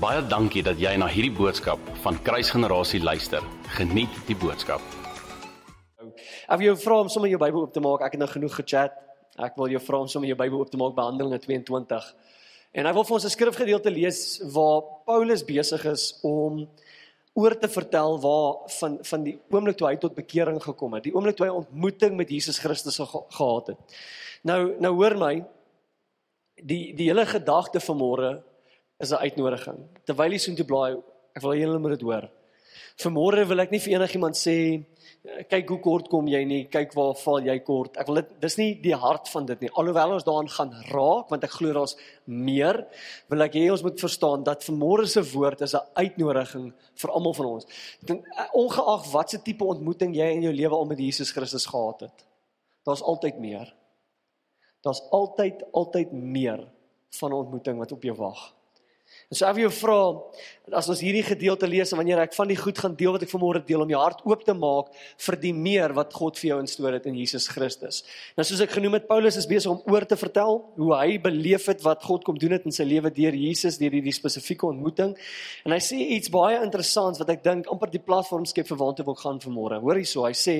Baie dankie dat jy na hierdie boodskap van Kruisgenerasie luister. Geniet die boodskap. Ek wil jou vra om sommer jou Bybel oop te maak. Ek het nou genoeg gechat. Ek wil jou vra om sommer jou Bybel oop te maak by Handelinge 22. En ek wil vir ons 'n skrifgedeelte lees waar Paulus besig is om oor te vertel waar van van die oomblik toe hy tot bekering gekom het, die oomblik toe hy ontmoeting met Jesus Christus ge gehad het. Nou nou hoor my die die hele gedagte van môre is 'n uitnodiging. Terwyl jy soontoe blaai, ek wil julle moet dit hoor. Vanmôre wil ek nie vir enigiemand sê kyk hoe kort kom jy nie, kyk waar val jy kort. Ek wil dit dis nie die hart van dit nie. Alhoewel ons daaraan gaan raak want ek glo daar's meer, wil ek hê ons moet verstaan dat vanmôre se woord is 'n uitnodiging vir almal van ons. Dan ongeag watse tipe ontmoeting jy in jou lewe al met Jesus Christus gehad het, daar's altyd meer. Daar's altyd altyd meer van 'n ontmoeting wat op jou wag. En so ek wil jou vra as ons hierdie gedeelte lees en wanneer ek van die goed gaan deel wat ek vanmôre deel om jou hart oop te maak vir die meer wat God vir jou instoor het in Jesus Christus. Nou soos ek genoem het Paulus is besig om oor te vertel hoe hy beleef het wat God kom doen het in sy lewe deur Jesus deur hierdie spesifieke ontmoeting. En hy sê iets baie interessants wat ek dink amper die platform skep vir waartoe wil gaan vanmôre. Hoor hierso, hy sê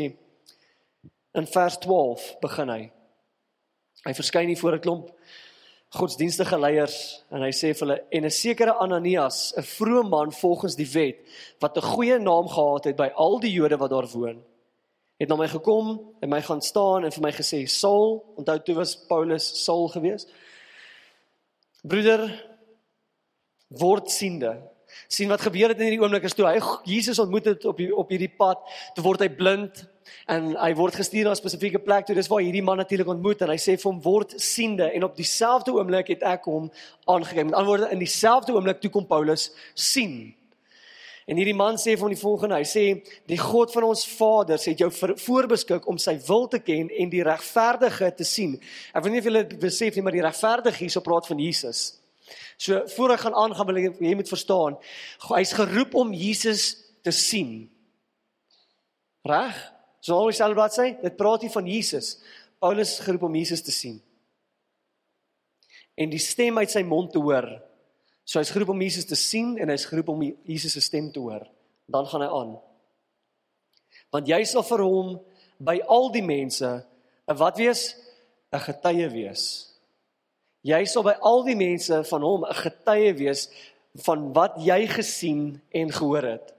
in vers 12 begin hy. Hy verskyn hier voor 'n klomp godsdienstige leiers en hy sê vir hulle en 'n sekere Ananias, 'n vrome man volgens die wet wat 'n goeie naam gehad het by al die Jode wat daar woon, het na my gekom en my gaan staan en vir my gesê: "Saul, onthou toe was Paulus Saul gewees. Broeder, word siende. sien wat gebeur het in hierdie oomblik is toe hy Jesus ontmoet het op die, op hierdie pad, toe word hy blind en hy word gestuur na 'n spesifieke plek toe. Dis waar hierdie man natuurlik ontmoet en hy sê vir hom word siende en op dieselfde oomblik het ek hom aangekyk. Met ander woorde in dieselfde oomblik toe kom Paulus sien. En hierdie man sê vir hom die volgende, hy sê die God van ons vaders het jou voorbeskik om sy wil te ken en die regverdige te sien. Ek weet nie of julle besef nie, maar die regverdige hier so praat van Jesus. So voor ek gaan aangaan wil ek jy moet verstaan, hy's geroep om Jesus te sien. Reg? So al dieselfde bladsy, dit praat hier van Jesus. Paulus geroep om Jesus te sien. En die stem uit sy mond te hoor. So hy's geroep om Jesus te sien en hy's geroep om Jesus se stem te hoor. Dan gaan hy aan. Want jy sal vir hom by al die mense 'n wat wees? 'n getuie wees. Jy sal by al die mense van hom 'n getuie wees van wat jy gesien en gehoor het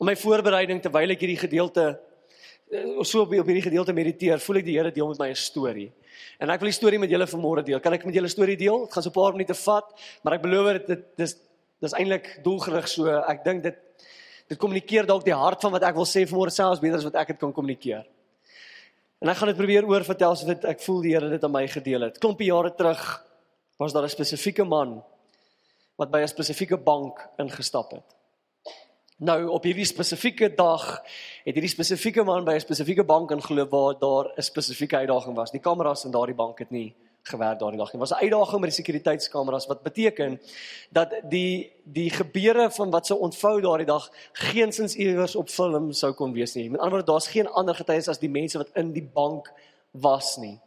in my voorbereiding terwyl ek hierdie gedeelte of so op hierdie gedeelte mediteer, voel ek die Here deel met my 'n storie. En ek wil die storie met julle vanmôre deel. Kan ek met julle storie deel? Dit gaan so 'n paar minute vat, maar ek beloof dit dit dis dis eintlik doelgerig so. Ek dink dit dit kommunikeer dalk die hart van wat ek wil sê vanmôre selfs beter as wat ek dit kan kommunikeer. En ek gaan dit probeer oorvertel soos dit ek voel die Here dit aan my gedeel het. Klompie jare terug was daar 'n spesifieke man wat by 'n spesifieke bank ingestap het. Nou op hierdie spesifieke dag het hierdie spesifieke man by 'n spesifieke bank ingeloop waar daar 'n spesifieke uitdaging was. Die kameras in daardie bank het nie gewerk daardie dag nie. Was 'n uitdaging met die sekuriteitskameras wat beteken dat die die gebeure van wat sou ontvou daardie dag geensins iewers op film sou kon wees nie. Met ander woorde, daar's geen ander getuies as die mense wat in die bank was nie.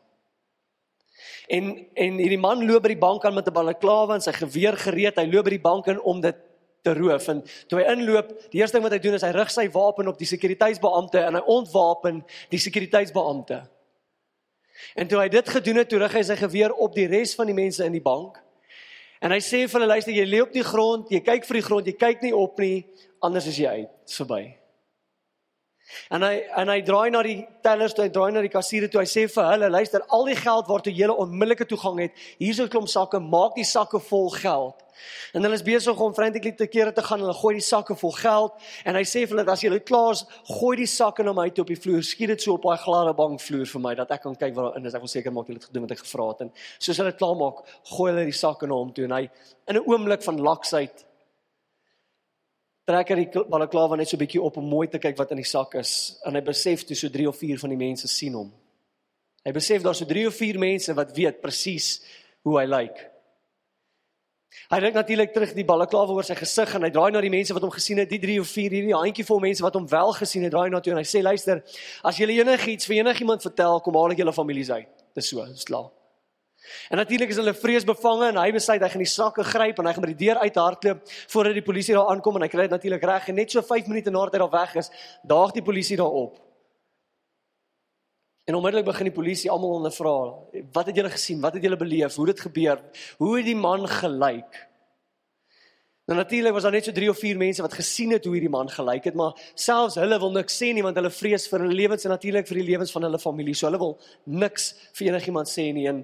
En en hierdie man loop by die bank aan met 'n balaklava en sy geweer gereed. Hy loop by die bank in om dit te roof en toe hy inloop, die eerste ding wat hy doen is hy rig sy wapen op die sekuriteitsbeampte en hy ontwapen die sekuriteitsbeampte. En toe hy dit gedoen het, toe rig hy sy geweer op die res van die mense in die bank. En hy sê vir hulle luister, jy lê op die grond, jy kyk vir die grond, jy kyk nie op nie, anders is jy uit, verby. En hy en hy draai na die tellers, hy draai na die kassiere toe. Hy sê vir hulle, luister, al die geld waartoe julle onmiddellike toegang het, hier's 'n klomp sakke, maak die sakke vol geld. En hulle is besig om frantically te kere te gaan. Hulle gooi die sakke vol geld en hy sê vir hulle, as julle klaar is, gooi die sakke na my toe op die vloer. Skiet dit so op daai gladde bankvloer vir my dat ek kan kyk wat daarin is. Ek wil seker maak julle het gedoen wat ek gevra het. En soos hulle klaar maak, gooi hulle die sakke na hom toe en hy in 'n oomblik van laksheid trek hy die balaklava net so bietjie op om mooi te kyk wat in die sak is en hy besef toe so 3 of 4 van die mense sien hom. Hy besef daar's so 3 of 4 mense wat weet presies hoe hy lyk. Hy dink natuurlik terug die balaklava oor sy gesig en hy draai na die mense wat hom gesien het, die 3 of 4 hierdie handjie vol mense wat hom wel gesien het, draai na toe en hy sê luister, as julle enigiets vir enigiemand vertel, kom haal ek julle families uit. Dis so, dis klaar. En natuurlik is hulle vreesbevange en hy besluit hy gaan die sakke gryp en hy gaan by die deur uithardloop voordat die polisie daar aankom en hy kry dit natuurlik reg en net so 5 minute nadat hy daar weg is, daag die polisie daar op. En onmiddellik begin die polisie almal ondervra. Wat het julle gesien? Wat het julle beleef? Hoe het dit gebeur? Hoe het die man gelyk? Nou natuurlik was daar net so 3 of 4 mense wat gesien het hoe hierdie man gelyk het, maar selfs hulle wil niks sê nie want hulle vrees vir hulle lewens en natuurlik vir die lewens van hulle familie. So hulle wil niks vir enigiemand sê nie. En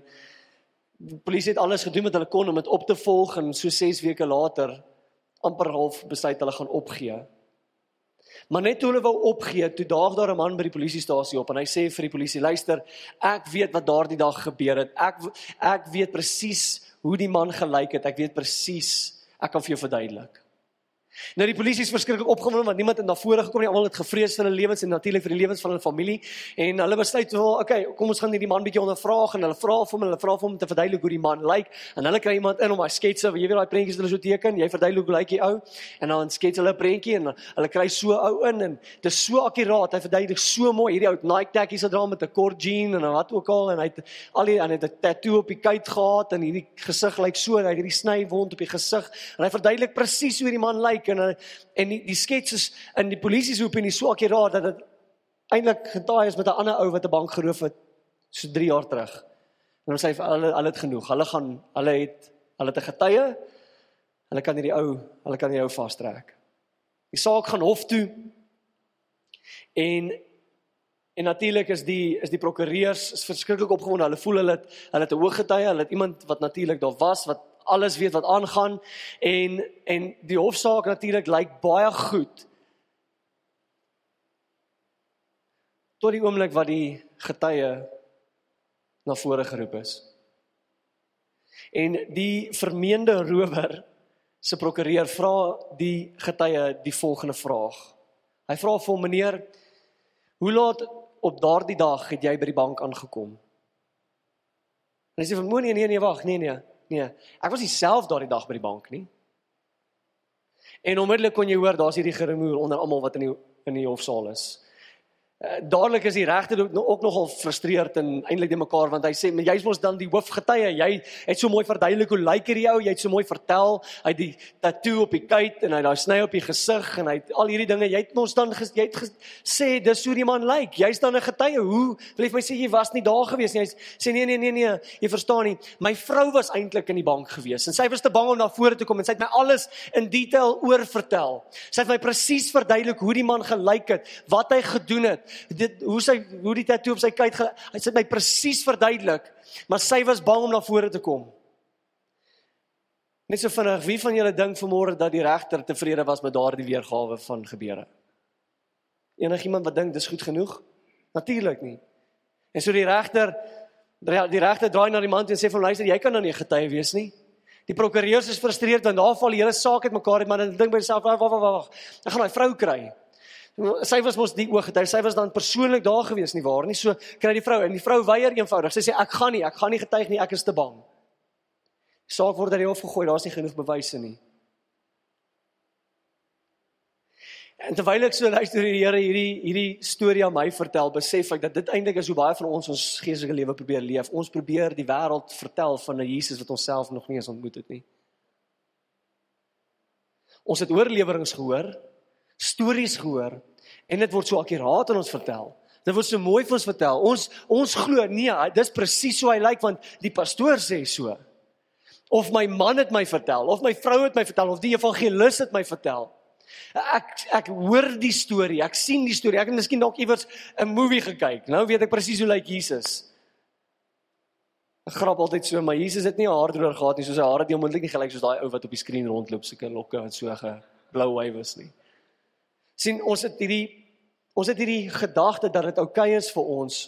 die polisie het alles gedoen wat hulle kon om dit op te volg en so 6 weke later amper half besluit hulle gaan opgee. Maar net toe hulle wou opgee, toe daag daar 'n man by die polisiestasie op en hy sê vir die polisie: "Luister, ek weet wat daardie dag gebeur het. Ek ek weet presies hoe die man gelyk het. Ek weet presies. Ek kan vir jou verduidelik." Nou die polisie is verskriklik opgewonde want niemand het na vore gekom nie. Almal het gevrees vir hulle lewens en natuurlik vir die lewens van hulle familie. En hulle besluit wel, okay, kom ons gaan hierdie man bietjie ondervra en hulle vra vir hom, hulle vra vir hom om te verduidelik hoe die man lyk. En hulle kry iemand in om hy sketse, jy weet daai prentjies wat hulle so teken, jy verduidelik hoe lyk die ou en dan skets hulle 'n prentjie en hulle kry so ou in en dit is so akkuraat. Hy verduidelik so mooi hierdie ou Nike tekkies wat dra met 'n kort jean en wat ook al en hy het al die en hy het 'n tatoo op die kuit gehad en hierdie gesig lyk so, hy het hierdie snywond op die gesig en hy verduidelik presies hoe die man lyk en en die, die skets is in die polisie se opinie so akkuraat dat dit eintlik getaai is met 'n ander ou wat 'n bank geroof het so 3 jaar terug. En ons sê hulle hulle het genoeg. Hulle gaan hulle het hulle 'n getuie. Hulle kan hierdie ou, hulle kan hierdie ou vastrek. Die saak gaan hof toe. En en natuurlik is die is die prokureurs is verskriklik opgewonde. Hulle voel hulle het hulle het 'n hoë getuie, hulle het iemand wat natuurlik daar was wat alles weet wat aangaan en en die hofsaak natuurlik lyk baie goed. Tot die oomblik wat die getuie na vore geroep is. En die vermeende rower se prokureur vra die getuie die volgende vraag. Hy vra vir hom meneer, hoe laat op daardie dag het jy by die bank aangekom? En hy sê vir moenie nee nee wag, nee nee. Nee, ek was self daardie dag by die bank nie. En onmiddellik kon jy hoor daar's hierdie gerumoer onder almal wat in die in die hofsaal is. Eh, dadelik is die regter ook, nogal frustreerd en eintlik die mekaar want hy sê maar jy's mos dan die hoofgetuie. Jy het so mooi verduidelik hoe lyk hierdie ou. Jy het so mooi vertel. Hy die tatoe op die kuit en hy daai sny op die gesig en hy het al hierdie dinge. Jy het mos dan ges, jy het gesê dis hoe die man lyk. Jy's dan 'n getuie. Hoe wil jy my sê jy was nie daar gewees nie? Hy sê nee nee nee nee. Jy verstaan nie. My vrou was eintlik in die bank gewees en sy was te bang om na vore te kom en sy het my alles in detail oor vertel sy het my presies verduidelik hoe die man gelyk het wat hy gedoen het dit hoe sy hoe die tatoe op sy kuit hy sit my presies verduidelik maar sy was bang om na vore te kom. Net so vinnig wie van julle dink vanmôre dat die regter tevrede was met daardie weergawe van gebeure? Enigiemand wat dink dis goed genoeg? Natuurlik nie. En so die regter die regter draai na die man en sê van luister jy kan nou nie getuie wees nie. Die prokureurs is frustreerd want daar val die hele saak uit mekaar uit maar dan dink by myself wag wag wag. Ek gaan daai vrou kry sy was mos die ooggetuie. Sy was dan persoonlik daar gewees nie waar nie. So kry die vrou en die vrou weier eenvoudig. Sy sê ek gaan nie, ek gaan nie getuig nie, ek is te bang. Die saak word uit die hof gegooi. Daar's nie genoeg bewyse nie. En terwyl ek so luister die Here hierdie hierdie storie aan my vertel, besef ek dat dit eintlik is hoe baie van ons ons geestelike lewe probeer leef. Ons probeer die wêreld vertel van 'n Jesus wat ons self nog nie eens ontmoet het nie. Ons het oorleweringe gehoor, stories gehoor en dit word so akkuraat aan ons vertel. Dit word so mooi vir ons vertel. Ons ons glo nee, dis presies so hy lyk want die pastoor sê so. Of my man het my vertel, of my vrou het my vertel, of die evangelis het my vertel. Ek ek hoor die storie, ek sien die storie. Ek het miskien dalk iewers 'n movie gekyk. Nou weet ek presies hoe lyk Jesus. Ek grap altyd so, maar Jesus het nie haar droër gehad nie, soos sy hare het nie onmoontlik nie gelyk soos daai ou wat op die skerm rondloop, sulke lokke wat so geblou wywes nie sien ons het hierdie ons het hierdie gedagte dat dit oukei okay is vir ons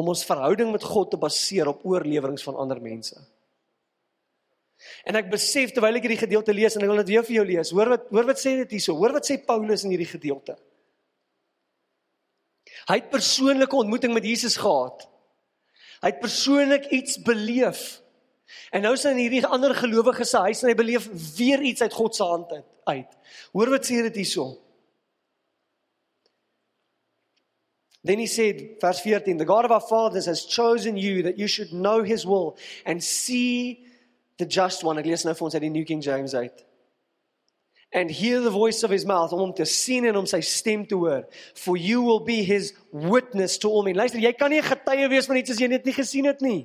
om ons verhouding met God te baseer op oorleweringe van ander mense. En ek besef terwyl ek hierdie gedeelte lees en ek wil dit weer vir jou lees. Hoor wat hoor wat sê dit hierso? Hoor wat sê Paulus in hierdie gedeelte? Hy het persoonlike ontmoeting met Jesus gehad. Hy het persoonlik iets beleef. En nou is hy in hierdie ander gelowiges se huis en hy beleef weer iets uit God se hand uit. Hoor wat sê dit hierso? Then he said, verse 14, the God of our fathers has chosen you that you should know his will and see the just one. Ek lees nou vir ons uit die New King James uit. And hear the voice of his mouth om hom te sien en om sy stem te hoor. For you will be his witness to all men. Luister, jy kan nie getuie wees van iets as jy dit nie gesien het nie.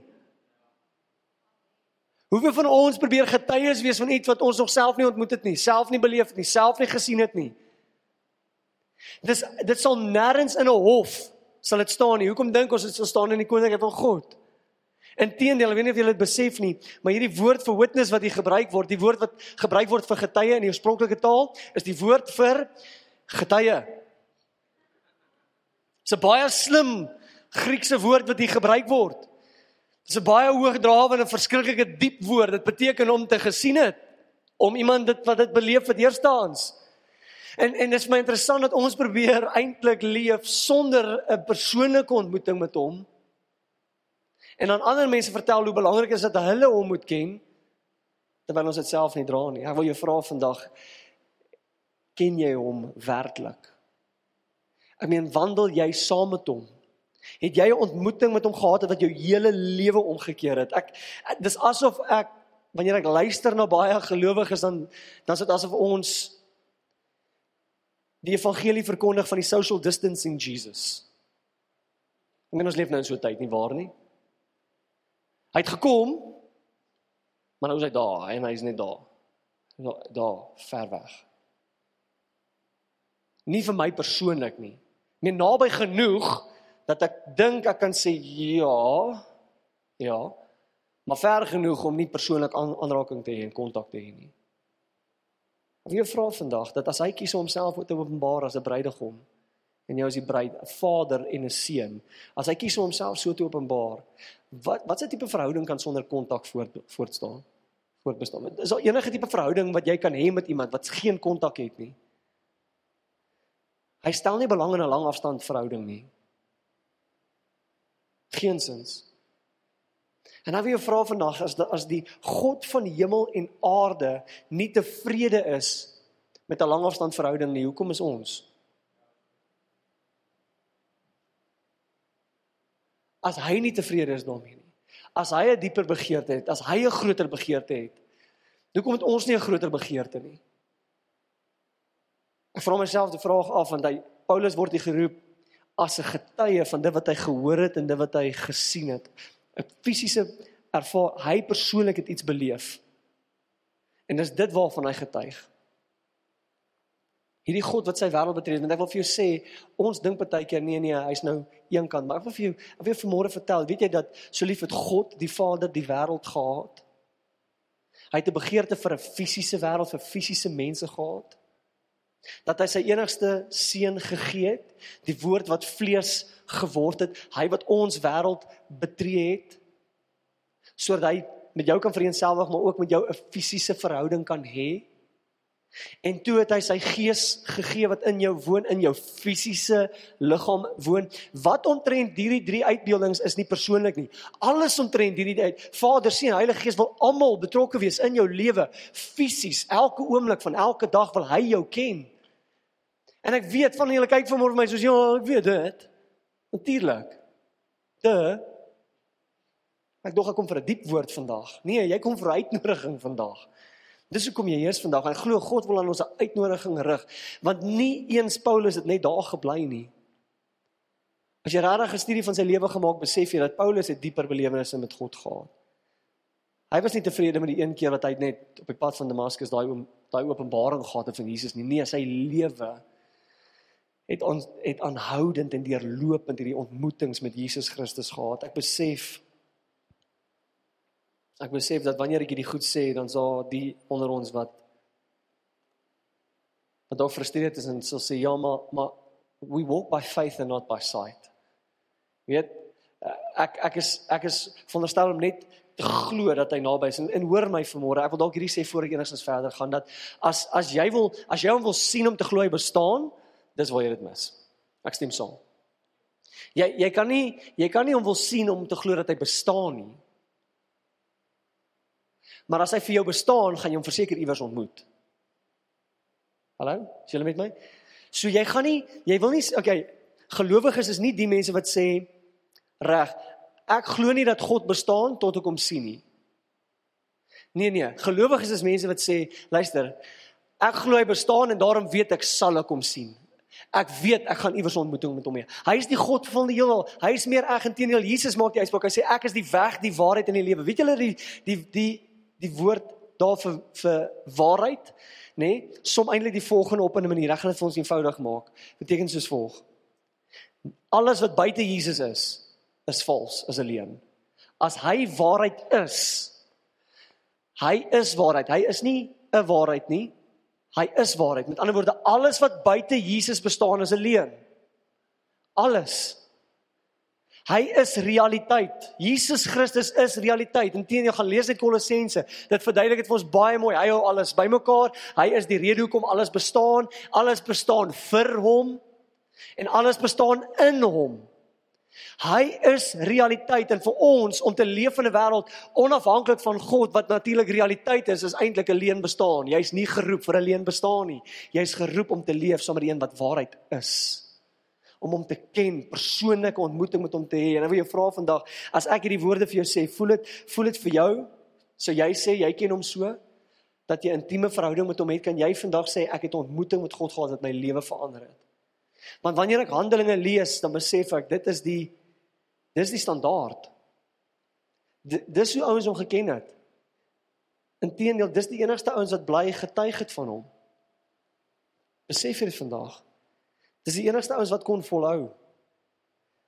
Hoeveel van ons probeer getuies wees van iets wat ons nog self nie ontmoet het nie, self nie beleef het nie, self nie gesien het nie? Dis dit sal nêrens in 'n hof sal dit staan nie. Hoekom dink ons dit sal staan in die koninkryk van God? Inteendeel, ek weet nie of julle dit besef nie, maar hierdie woord vir witness wat hier gebruik word, die woord wat gebruik word vir getuie in die oorspronklike taal, is die woord vir getuie. Dit's 'n baie slim Griekse woord wat hier gebruik word. Dit's 'n baie hoogdrawende en verskriklike diep woord. Dit beteken om te gesien het, om iemand dit wat dit beleef het eerstaans. En en dit is my interessant dat ons probeer eintlik leef sonder 'n persoonlike ontmoeting met hom. En dan ander mense vertel hoe belangrik is dat hulle hom moet ken terwyl ons dit self nie dra nie. Ek wil jou vra vandag ken jy hom werklik? Ek meen wandel jy saam met hom? Het jy 'n ontmoeting met hom gehad wat jou hele lewe omgekeer het? Ek dis asof ek wanneer ek luister na baie gelowiges dan dan is dit asof ons die evangelie verkondig van die social distancing Jesus. Ek meen ons leef nou in so 'n tyd nie waar nie? Hy het gekom maar nou is hy daar en hy is net daar. Daar, ver weg. Nie vir my persoonlik nie. Meer naby genoeg dat ek dink ek kan sê ja. Ja. Maar ver genoeg om nie persoonlik aanraking te hê en kontak te hê nie. Jy vra vandag dat as hy kies om homself te openbaar as 'n bruidegom en jy as die bruid, 'n vader en 'n seun, as hy kies om homself so te openbaar, wat wat 'n tipe verhouding kan sonder kontak voort voortstaan? Voortbestaan. Is daar enige tipe verhouding wat jy kan hê met iemand wat geen kontak het nie? Hy stel nie belang in 'n lang afstand verhouding nie. Geensins. En nou wil ek vra vandag as die, as die God van hemel en aarde nie tevrede is met 'n langafstand verhouding nie, hoekom is ons? As hy nie tevrede is daarmee nie. As hy 'n dieper begeerte het, as hy 'n groter begeerte het, hoekom het ons nie 'n groter begeerte nie? Ek vra myself die vraag af want hy Paulus word hier geroep as 'n getuie van dit wat hy gehoor het en dit wat hy gesien het. 'n Fisiese ervaar hy persoonlik het iets beleef. En dis dit waarvan hy getuig. Hierdie God wat sy wêreld betree, want ek wil vir jou sê, ons dink baie keer nee nee, hy's nou een kant, maar ek wil vir jou, ek wil vanmôre vertel, weet jy dat so lief het God die Vader die wêreld gehad? Hy het 'n begeerte vir 'n fisiese wêreld, vir fisiese mense gehad dat hy sy enigste seun gegee het, die woord wat vlees geword het, hy wat ons wêreld betree het sodat hy met jou kan vereensgewig maar ook met jou 'n fisiese verhouding kan hê. En toe het hy sy gees gegee wat in jou woon, in jou fisiese liggaam woon. Wat omtrent hierdie drie uitbeeldings is nie persoonlik nie. Alles omtrent hierdie uit Vader, Seun, Heilige Gees wil almal betrokke wees in jou lewe fisies. Elke oomblik van elke dag wil hy jou ken. En ek weet van julle kyk vanmôre vir my soos ja, ek weet dit. Natuurlik. De Ek dog ek kom vir 'n diep woord vandag. Nee, jy kom vir 'n uitnodiging vandag. Dis hoekom jy hier is vandag. Ek glo God wil aan ons 'n uitnodiging rig, want nie eens Paulus het net daar gebly nie. As jy regtig 'n studie van sy lewe gemaak, besef jy dat Paulus 'n dieper belewennisse met God gehad. Hy was nie tevrede met die een keer wat hy net op die pad van Damaskus daai daai openbaring gehad het van Jesus nie. Nee, sy lewe het ons het aanhoudend en deurlopend hierdie ontmoetings met Jesus Christus gehad. Ek besef ek besef dat wanneer ek hierdie goed sê, dan sal die onder ons wat wat ook frustreerd is en sal sê ja, maar maar we walk by faith and not by sight. Weet ek ek is ek is veronderstel om net te glo dat hy naby is en, en hoor my vanmôre ek wil dalk hierdie sê voor ek enigstens verder gaan dat as as jy wil as jy hom wil sien om te glo hy bestaan dis waar jy dit mis. Ek stem saam. Jy jy kan nie jy kan nie hom wil sien om te glo dat hy bestaan nie. Maar as hy vir jou bestaan, gaan jy hom verseker iewers ontmoet. Hallo? Is julle met my? So jy gaan nie jy wil nie okay, Gelowiges is nie die mense wat sê reg, ek glo nie dat God bestaan tot ek hom sien nie. Nee nee, gelowiges is mense wat sê, luister, ek glo hy bestaan en daarom weet ek sal ek hom sien. Ek weet ek gaan iewers ontmoeting met hom hê. Hy is die God van die heelal. Hy is meer reg intedeel. Jesus maak die uitspraak. Hy sê ek is die weg, die waarheid en die lewe. Weet julle die die die die woord daar vir vir waarheid, nê? Nee, som eintlik die volgende op in 'n manier. Ek gaan dit vir ons eenvoudig maak. Beteken soos volg. Alles wat buite Jesus is, is vals, is 'n leuen. As hy waarheid is, hy is waarheid. Hy is nie 'n waarheid nie. Hy is waarheid. Met ander woorde, alles wat buite Jesus bestaan is 'n leuen. Alles. Hy is realiteit. Jesus Christus is realiteit. Inteendeel gaan lees net Kolossense. Dit verduidelik dit vir ons baie mooi. Hy hou alles bymekaar. Hy is die rede hoekom alles bestaan. Alles bestaan vir hom en alles bestaan in hom. Hy is realiteit en vir ons om te leef in 'n wêreld onafhanklik van God wat natuurlik realiteit is, is eintlik 'n leuen bestaan. Jy's nie geroep vir 'n leuen bestaan nie. Jy's geroep om te leef saam met die een wat waarheid is. Om hom te ken, persoonlike ontmoeting met hom te hê. En ek wil jou vra vandag, as ek hierdie woorde vir jou sê, voel dit voel dit vir jou? So jy sê jy ken hom so dat jy intieme verhouding met hom het, kan jy vandag sê ek het 'n ontmoeting met God gehad wat my lewe verander het. Want wanneer ek Handelinge lees, dan besef ek dit is die dis die standaard. Dis hoe ouens hom geken het. Inteendeel, dis die enigste ouens wat bly getuig het van hom. Besef jy dit vandag? Dis die enigste ouens wat kon volhou.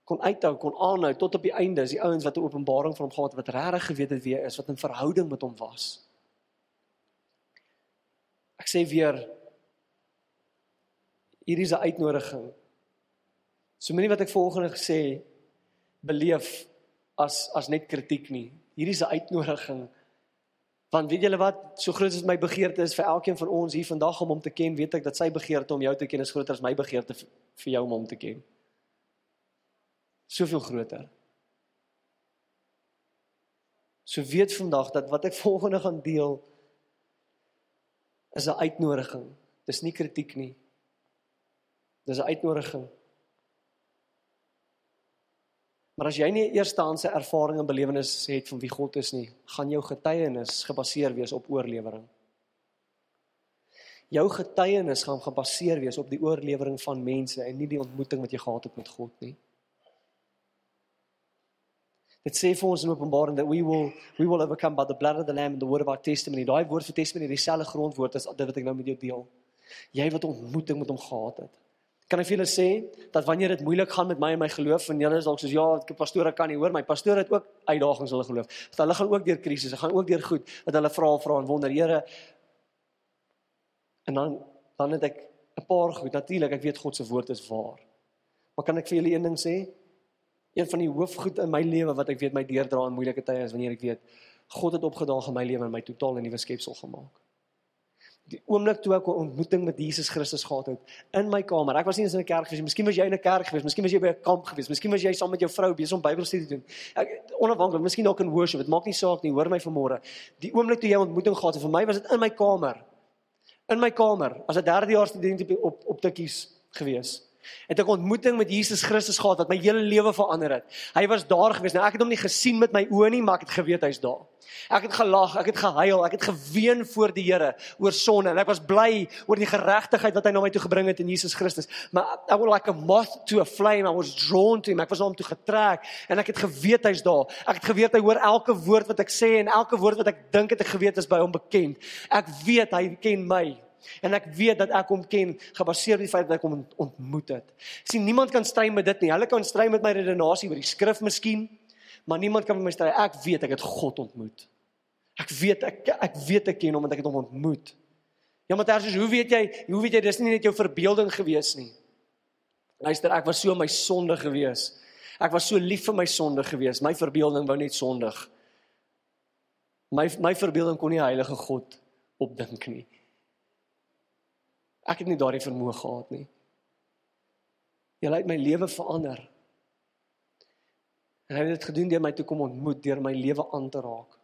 Kon uithou, kon aanhou tot op die einde. Dis die ouens wat 'n openbaring van hom gehad het wat regtig geweet het wie hy is, wat 'n verhouding met hom was. Ek sê weer hier is 'n uitnodiging. So moenie wat ek volgende gesê beleef as as net kritiek nie. Hier is 'n uitnodiging. Want weet julle wat, so groot as my begeerte is vir elkeen van ons hier vandag om hom te ken, weet ek dat sy begeerte om jou te ken is groter as my begeerte vir jou om hom te ken. Soveel groter. So weet vandag dat wat ek volgende gaan deel is 'n uitnodiging. Dis nie kritiek nie. Dis 'n uitnodiging. Maar as jy nie eerstehandse ervaring en belewenis het van wie God is nie, gaan jou getuienis gebaseer wees op oorlewering. Jou getuienis gaan gebaseer wees op die oorlewering van mense en nie die ontmoeting wat jy gehad het met God nie. Dit sê vir ons in Openbaring dat we will we will overcome by the blood of the lamb and the word of our testimony. Daai woord vir testimony, dieselfde grondwoord as dit wat ek nou met jou deel. Jy wat ontmoeting met hom gehad het. Kan ek vir julle sê dat wanneer dit moeilik gaan met my en my geloof en julle is dalk soos ja, ek pastoor kan nie hoor my pastoor het ook uitdagings hulle geloof. Dat hulle gaan ook deur krisisse, gaan ook deur goed wat hulle vra vra en wonder, Here. En dan dan het ek 'n paar goed. Natuurlik, ek weet God se woord is waar. Maar kan ek vir julle een ding sê? Een van die hoofgoed in my lewe wat ek weet my deurdra in moeilike tye is wanneer ek weet God het opgedaag in my lewe en my totaal 'n nuwe skepsel gemaak die oomblik toe ek 'n ontmoeting met Jesus Christus gehad het in my kamer. Ek was nie eens in 'n kerk gewees nie. Miskien was jy in 'n kerk gewees, miskien was jy by 'n kamp gewees, miskien was jy saam met jou vrou besig om Bybelstudie te doen. Ek onafhanklik, miskien ook in worship. Dit maak nie saak nie. Hoor my vanmôre. Die oomblik toe jy 'n ontmoeting gehad het, vir my was dit in my kamer. In my kamer as 'n derdejaars student op op, op tikkies gewees het ek 'n ontmoeting met Jesus Christus gehad wat my hele lewe verander het. Hy was daar gewees. Nou ek het hom nie gesien met my oë nie, maar ek het geweet hy's daar. Ek het gelag, ek het gehuil, ek het geween voor die Here oor sonde en ek was bly oor die geregtigheid wat hy na my toe gebring het in Jesus Christus. Maar I was like a moth to a flame. I was drawn to him. Ek was hom toe getrek en ek het geweet hy's daar. Ek het geweet hy hoor elke woord wat ek sê en elke woord wat ek dink het ek geweet is by hom bekend. Ek weet hy ken my. En ek weet dat ek hom ken gebaseer op die feit dat ek hom ontmoet het. Sien, niemand kan stry met dit nie. Hulle kan stry met my redenasie oor die skrif miskien, maar niemand kan met my stry. Ek weet ek het God ontmoet. Ek weet ek ek weet ek ken hom want ek het hom ontmoet. Ja, maar terwyl hoe weet jy, hoe weet jy dis nie net jou verbeelding gewees nie. Luister, ek was so my sonde gewees. Ek was so lief vir my sonde gewees. My verbeelding wou net sondig. My my verbeelding kon nie heilige God opdink nie. Ek het nie daardie vermoë gehad nie. Jy het my lewe verander. En hy het dit gedoen deur my toe kom ontmoet, deur my lewe aan te raak.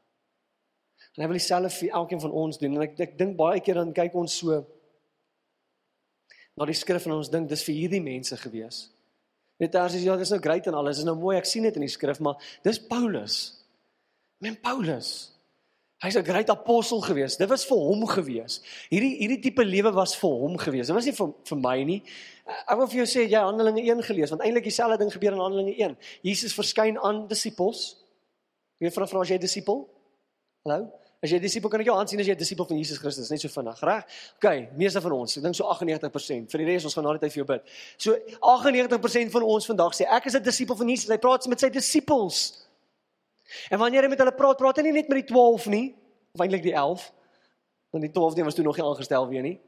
En hy wil dieselfde vir elkeen van ons doen en ek ek dink baie keer dan kyk ons so na die skrif en ons dink dis vir hierdie mense gewees. Net daar sê ja, dis nou great en alles, is nou mooi, ek sien dit in die skrif, maar dis Paulus. Men Paulus. Hy's 'n groot apostel gewees. Dit was vir hom gewees. Hierdie hierdie tipe lewe was vir hom gewees. Dit was nie vir vir my nie. Ek wil vir jou sê jy Handelinge 1 gelees want eintlik dieselfde ding gebeur in Handelinge 1. Jesus verskyn aan disippels. Wie vra vra as jy disipel? Hallo? As jy disipel kan ek jou aansien as jy disipel van Jesus Christus, net so vinnig, reg? OK, meeste van ons, ek dink so 98%. Vir die res ons gaan na die tyd vir jou bid. So 98% van ons vandag sê ek is 'n disipel van Jesus. Hy praat met sy disippels. En wanneer hy met hulle praat, praat hy nie net met die 12 nie, of eintlik die 11. Want die 12 die was toe nog nie aangestel weer nie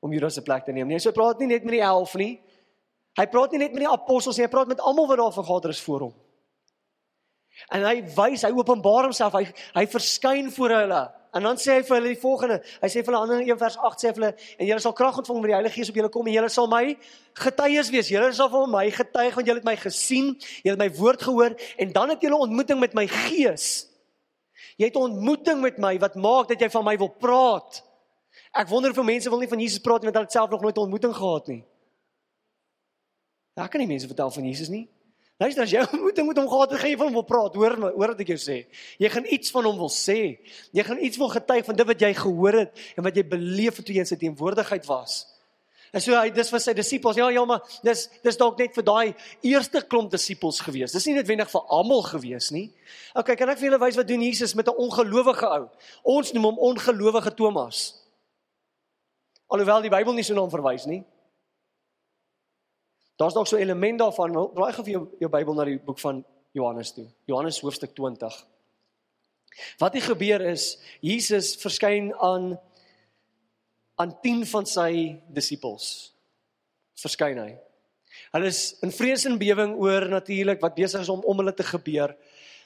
om Judas se plek te neem nie. So hy praat nie net met die 11 nie. Hy praat nie net met die apostels nie, hy praat met almal wat daar vergader is voor hom. En hy wys, hy openbaar homself, hy hy verskyn voor hulle. En dan sê hy vir hulle die volgende. Hy sê vir hulle ander in 1 vers 8 sê vir hulle en julle sal krag ontvang wanneer die Heilige Gees op julle kom en julle sal my getuies wees. Julle sal van my getuig want julle het my gesien, julle het my woord gehoor en dan het julle ontmoeting met my Gees. Jy het 'n ontmoeting met my wat maak dat jy van my wil praat. Ek wonder of mense wil nie van Jesus praat want hulle het self nog nooit 'n ontmoeting gehad nie. Daar kan nie mense vertel van Jesus nie. Luister as jy ontmoeting met hom gehad het, gaan jy van hom wil praat. Hoor my, hoor wat ek jou sê. Jy gaan iets van hom wil sê. Jy gaan iets wil getuig van dit wat jy gehoor het en wat jy beleef het toe jy in sy teenwoordigheid was. En so hy dis vir sy disippels. Ja, ja, maar dis dis dalk net vir daai eerste klomp disippels gewees. Dis nie noodwendig vir almal gewees nie. OK, kan ek vir julle wys wat doen Jesus met 'n ongelowige ou? Ons noem hom ongelowige Thomas. Alhoewel die Bybel nie so na hom verwys nie. Daar's dalk so 'n element daarvan. Raai gou vir jou jou Bybel na die boek van Johannes toe. Johannes hoofstuk 20. Wat hier gebeur is Jesus verskyn aan aan 10 van sy disippels. Verskyn hy. Hulle is in vrees en bewering oor natuurlik wat besig is om om hulle te gebeur.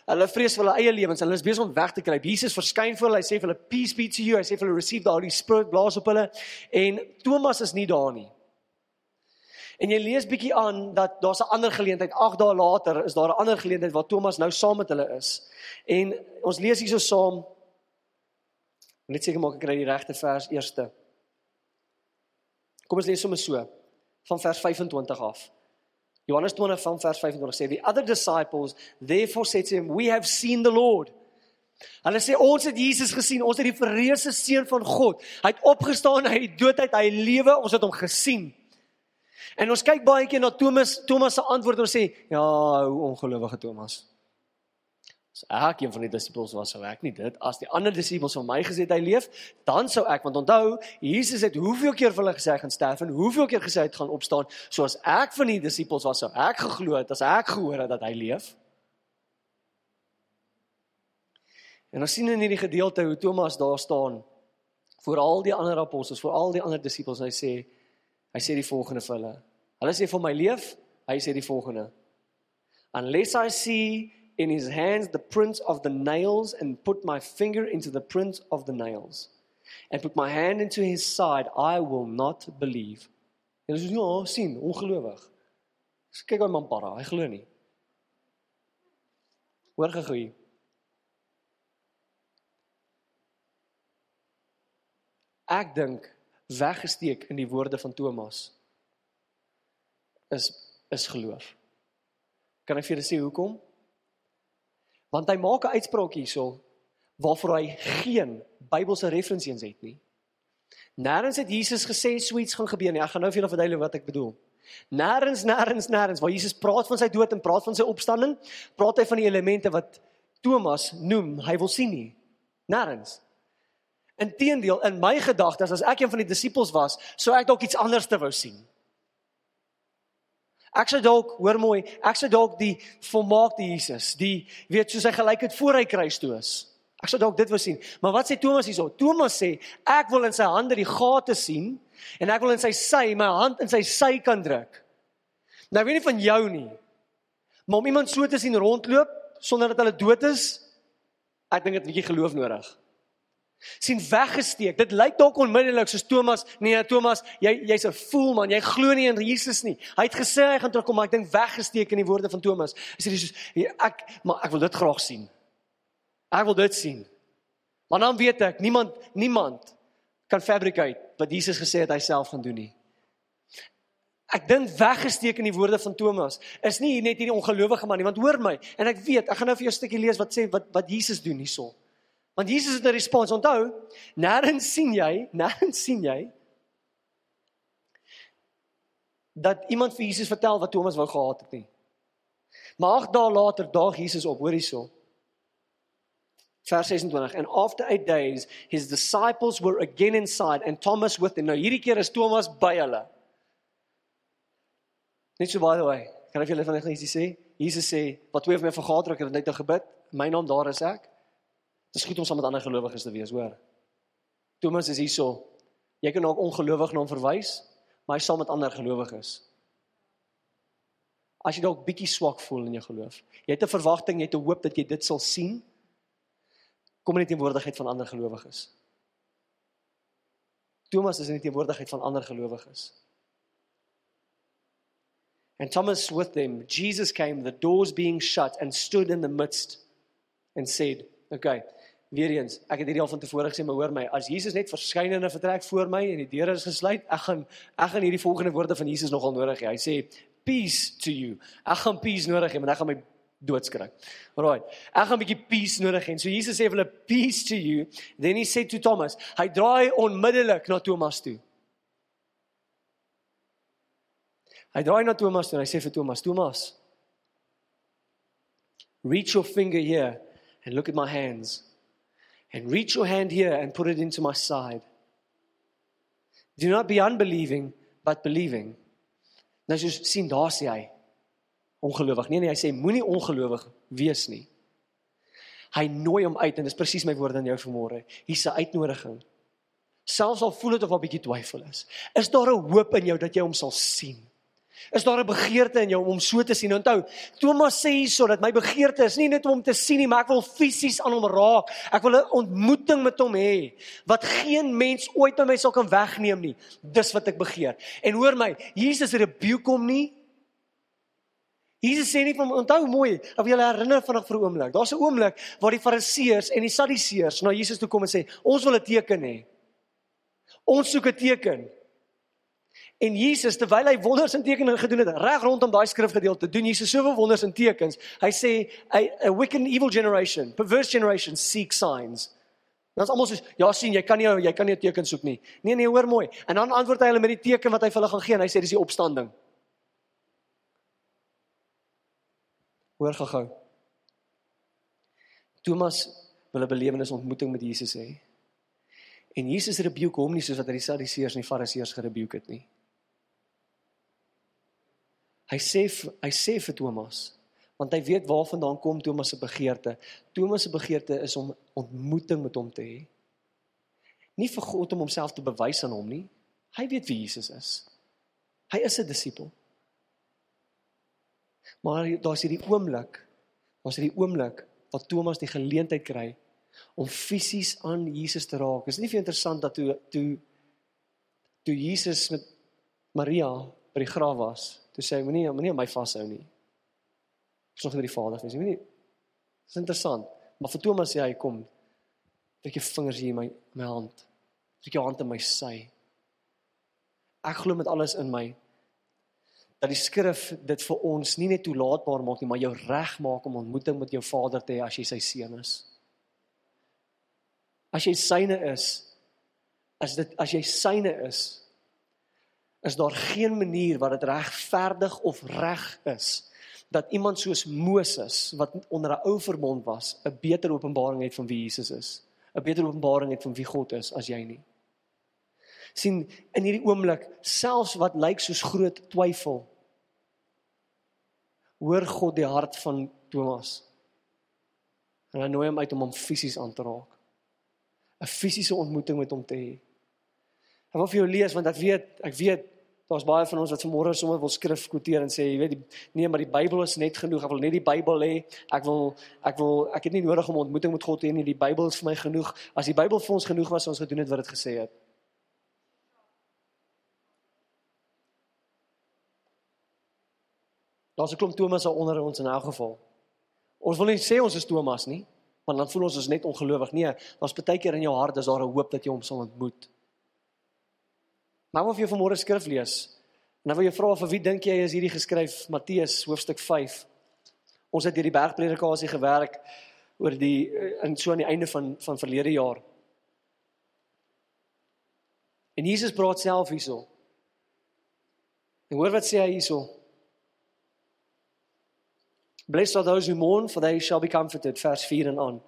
Hulle vrees vir hulle eie lewens. Hulle is besig om weg te kruip. Jesus verskyn voor hulle. Hy sê vir hulle peace be to you. Hy sê vir hulle receive the Holy Spirit blaas op hulle. En Thomas is nie daar nie. En jy lees bietjie aan dat daar's 'n ander geleentheid. 8 dae later is daar 'n ander geleentheid waar Thomas nou saam met hulle is. En ons lees hierso saam. Net seker maak ek kry die regte vers eerste. Kom ons lees sommer so van vers 25 af. Johannes 20 van vers 25 sê the other disciples therefore said to him we have seen the Lord. Hulle sê ons het Jesus gesien, ons het die verreëse seun van God. Hy het opgestaan uit die dood uit, hy lewe, ons het hom gesien. En ons kyk baie keer na Thomas, Thomas se antwoord en ons sê, ja, hoe ongelowige Thomas. As ek een van die disippels was, sou ek nie dit as die ander disippels van my gesê het hy leef, dan sou ek want onthou, Jesus het hoeveel keer vir hulle gesê hy gaan sterf en hoeveel keer gesê hy gaan opstaan, soos ek van die disippels was, sou ek geglo het as ek gehoor het dat hy leef. En ons sien in hierdie gedeelte hoe Thomas daar staan voor al die ander apostels, voor al die ander disippels, hy sê Hy sê die volgende vir hulle. Hulle sê vir my leef, hy sê die volgende. Unless I see in his hands the prints of the nails and put my finger into the prints of the nails and put my hand into his side, I will not believe. En as jy nou sien, ongelowig. Kyk hoe man para, hy glo nie. Hoor gegooi. Ek dink weggesteek in die woorde van Thomas is is geloof. Kan ek vir julle sê hoekom? Want hy maak 'n uitspraak hierso waarvoor hy geen Bybelse referensies het nie. Nêrens het Jesus gesê so iets gaan gebeur nie. Ek gaan nou vir julle verduidelik wat ek bedoel. Nêrens, nêrens, nêrens waar Jesus praat van sy dood en praat van sy opstanding, praat hy van die elemente wat Thomas noem hy wil sien nie. Nêrens. Inteendeel, in my gedagtes as ek een van die disippels was, sou ek dalk iets anders te wou sien. Ek sou dalk, hoor mooi, ek sou dalk die volmaakte Jesus, die weet soos hy gelyk het voor hy kruis toe is. Ek sou dalk dit wou sien. Maar wat sê Thomas hierso? Thomas sê, ek wil in sy hande die gate sien en ek wil in sy sy my hand in sy sy kan druk. Nou weet nie van jou nie. Maar om iemand so te sien rondloop sonder dat hulle dood is, ek dink dit 'n bietjie geloof nodig sien weggesteek. Dit lyk dalk onmiddellik soos Thomas, nee Thomas, jy jy's 'n fool man, jy glo nie in Jesus nie. Hy het gesê hy gaan terugkom, maar ek dink weggesteek in die woorde van Thomas. Is dit soos ek maar ek wil dit graag sien. Ek wil dit sien. Maar dan weet ek, niemand niemand kan fabricate wat Jesus gesê het hy self gaan doen nie. ek dink weggesteek in die woorde van Thomas is nie net hierdie ongelowige man nie want hoor my en ek weet ek gaan nou vir jou 'n stukkie lees wat sê wat wat Jesus doen hierso. Want Jesus het 'n respons. Onthou, nêrens sien jy, nêrens sien jy dat iemand vir Jesus vertel wat Thomas wou gehad het nie. Maar ag dae later daag Jesus op, hoor hierso. Vers 26 and after 8 days his disciples were again inside and Thomas with them. Nou hierdie keer is Thomas by hulle. Net so by the way, kan ek julle vanaand iets sê? Jesus sê, "Wat twee of meer vergader ek het net nou gebid, my naam daar is ek." Dit goed om saam met ander gelowiges te wees, hoor. Thomas is hierso. Jy kan ook ongelowig na hom verwys, maar hy saam met ander gelowiges. As jy dalk bietjie swak voel in jou geloof, jy het 'n verwagting, jy het 'n hoop dat jy dit sal sien, kom in die teenwoordigheid van ander gelowiges. Thomas is in die teenwoordigheid van ander gelowiges. And Thomas with them, Jesus came, the doors being shut, and stood in the midst and said, Okay, weer eens, ek het hierdie al van tevore gesê, maar hoor my, as Jesus net verskyn in 'n vertrek voor my en die deure is gesluit, ek gaan ek gaan hierdie volgende woorde van Jesus nogal nodig hê. Hy sê, "Peace to you." Ek gaan peace nodig hê, want ek gaan my doodskrik. Alraai. Ek gaan 'n bietjie peace nodig hê. So Jesus sê vir hulle, "Peace to you." Then he said to Thomas, hy draai onmiddellik na Thomas toe. Hy draai na Thomas toe en hy sê vir Thomas, Thomas, reach your finger here and look at my hands. And reach your hand here and put it into my side. Do not be unbelieving, but believing. Nou soos sien daar sê hy ongelowig. Nee nee, hy sê moenie ongelowig wees nie. Hy nooi hom uit en dis presies my woord aan jou vanmôre. Hier's 'n uitnodiging. Selfs al voel dit of 'n bietjie twyfel is, is daar 'n hoop in jou dat jy hom sal sien. Is daar 'n begeerte in jou om hom so te sien? Onthou, Thomas sê hierso dat my begeerte is nie net om hom te sien nie, maar ek wil fisies aan hom raak. Ek wil 'n ontmoeting met hom hê wat geen mens ooit by my sal kan wegneem nie. Dis wat ek begeer. En hoor my, Jesus rebuke hom nie. Jesus sê nie van onthou mooi, of jy herinner vanaand vir 'n oomblik. Daar's 'n oomblik waar die Fariseërs en die Sadduseërs na Jesus toe kom en sê, "Ons wil 'n teken hê. Ons soek 'n teken." En Jesus terwyl hy wonders en tekens gedoen het reg rondom daai skrifgedeelte doen Jesus soveel wonders en tekens. Hy sê a, a wicked evil generation, perverse generation seek signs. Ons almal sê ja sien jy kan nie jy kan nie 'n teken soek nie. Nee nee hoor mooi. En dan antwoord hy hulle met die teken wat hy vir hulle gaan gee en hy sê dis die opstanding. Hoor gou-gou. Thomas wil 'n belewenis ontmoeting met Jesus hê. En Jesus rebuke hom nie soos wat hy die Sadduseërs en die Fariseërs gerebuke het nie. Hy sê hy sê vir Thomas want hy weet waarvandaan kom Thomas se begeerte. Thomas se begeerte is om ontmoeting met hom te hê. Nie vir God om homself te bewys aan hom nie. Hy weet wie Jesus is. Hy is 'n disipel. Maar daar's hierdie oomblik, daar's hierdie oomblik wat Thomas die geleentheid kry om fisies aan Jesus te raak. Is nie vir interessant dat toe toe toe Jesus met Maria by die graf was, Toe sê hy moenie moenie my vashou nie. Ek sorg vir die Vader vir sy. Moenie Dis interessant. Maar vir Thomas sê hy kom. Trek jou vingers hier in my my hand. Trek jou hand in my sy. Ek glo met alles in my dat die skrif dit vir ons nie net toelaatbaar maak nie, maar jou reg maak om ontmoeting met jou Vader te hê as jy sy seun is. As jy syne is, as dit as jy syne is, is daar geen manier wat dit regverdig of reg is dat iemand soos Moses wat onder 'n ou verbond was, 'n beter openbaring het van wie Jesus is, 'n beter openbaring het van wie God is as jy nie. sien in hierdie oomblik selfs wat lyk soos groot twyfel hoor God die hart van Thomas. En hy nooi hom uit om hom fisies aan te raak. 'n Fisiese ontmoeting met hom te hê. Ek wil vir jou lees want ek weet, ek weet Daar's baie van ons wat vanmôre sommer wil skrif kwoteer en sê, jy weet, nee, maar die Bybel is net genoeg. Ek wil net die Bybel hê. Ek wil ek wil ek het nie nodig om ontmoeting met God te hê nie. Die Bybel is vir my genoeg. As die Bybel vir ons genoeg was, ons gedoen het wat dit gesê het. Daar's 'n klomp Thomas onder ons in elk geval. Ons wil nie sê ons is Thomas nie, want dan voel ons ons net ongelowig. Nee, daar's baie keer in jou hart is daar 'n hoop dat jy hom sal ontmoet. Maar of jy vanmôre skrif lees Nou wil jy vra vir wie dink jy is hierdie geskryf Matteus hoofstuk 5. Ons het hierdie bergpredikasie gewerk oor die in so aan die einde van van verlede jaar. En Jesus praat self hierso. En hoor wat sê hy hierso? Blessed are those who mourn for they shall be comforted vers 4 en aan.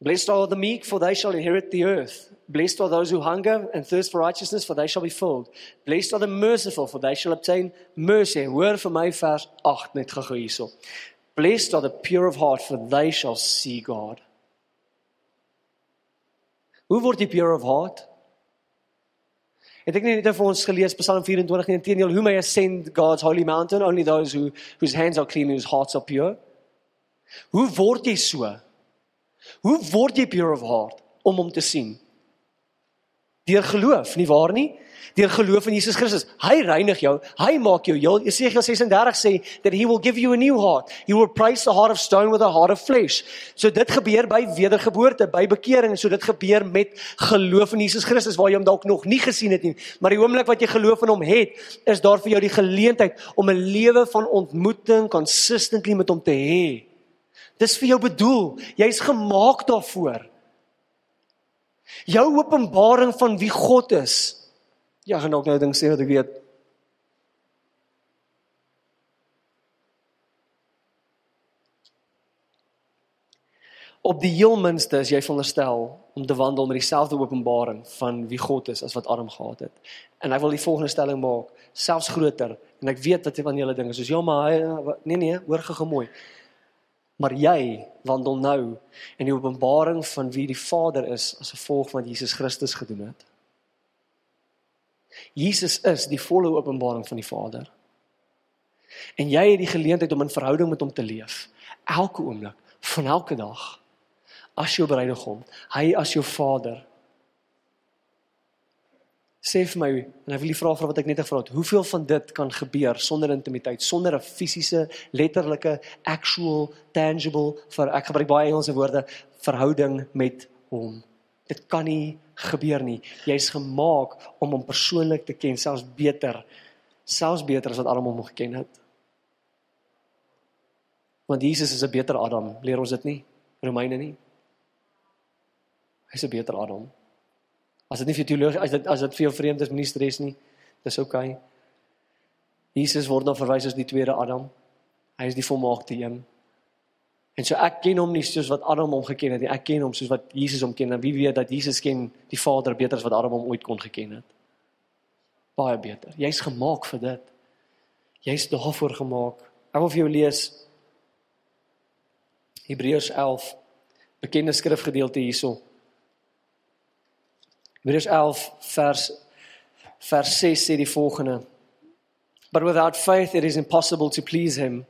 Blessed are the meek for they shall inherit the earth. Blessed are those who hunger and thirst for righteousness for they shall be filled. Blessed are the merciful for they shall obtain mercy. Hoor vir my vers 8 net gou hierso. Blessed are the pure of heart for they shall see God. Hoe word jy pure of heart? Het ek net vir ons gelees Psalm 24 nie inteendeel who may ascend God's holy mountain only those who whose hands are clean whose hearts are pure. Hoe word jy so? Hoe word jy pure of heart om hom te sien? Deur geloof, nie waar nie? deur geloof in Jesus Christus. Hy reinig jou. Hy maak jou heel. Jesaja 36 sê that he will give you a new heart. He will replace the heart of stone with a heart of flesh. So dit gebeur by wedergeboorte, by bekering. So dit gebeur met geloof in Jesus Christus waar jy hom dalk nog nie gesien het nie. Maar die oomblik wat jy geloof in hom het, is daar vir jou die geleentheid om 'n lewe van ontmoeting consistently met hom te hê. Dis vir jou bedoel. Jy's gemaak daarvoor. Jou openbaring van wie God is Ja, gaan ook nou ding sê wat ek weet. Op die heel minste is jy veronderstel om te wandel met dieselfde openbaring van wie God is as wat Adam gehad het. En ek wil die volgende stelling maak, selfs groter. En ek weet dat dit van julle dinge soos ja, maar hy nee nee, hoor gou mooi. Maar jy wandel nou in die openbaring van wie die Vader is as gevolg van wat Jesus Christus gedoen het. Jesus is die volle openbaring van die Vader. En jy het die geleentheid om in verhouding met hom te leef elke oomblik van elke dag as jou bruidegom, hy as jou Vader. Sê vir my en ek wil vra vir wat ek net gevra het, hoeveel van dit kan gebeur sonder intimiteit, sonder 'n fisiese, letterlike, actual, tangible vir ek gebruik baie Engelse woorde, verhouding met hom. Dit kan nie gebeur nie. Jy's gemaak om hom persoonlik te ken, selfs beter, selfs beter as wat Adam hom geken het. Want Jesus is 'n beter Adam, leer ons dit nie? Romeine nie. Hy's 'n beter Adam. As dit nie vir teologie as dit as dit vir jou vreemd is, moenie stres nie. Dis oukei. Okay. Jesus word dan verwys as die tweede Adam. Hy is die volmaakte een. En so ek ken hom nie soos wat Adam hom geken het nie. Ek ken hom soos wat Jesus hom ken. En wie weet dat Jesus ken die Vader beter as wat Adam hom ooit kon geken het. Baie beter. Jy's gemaak vir dit. Jy's daarvoor gemaak. Ek wil vir jou lees Hebreërs 11 bekende skrifgedeelte hierso. Hebreërs 11 vers vers 6 sê die volgende: But without faith it is impossible to please him.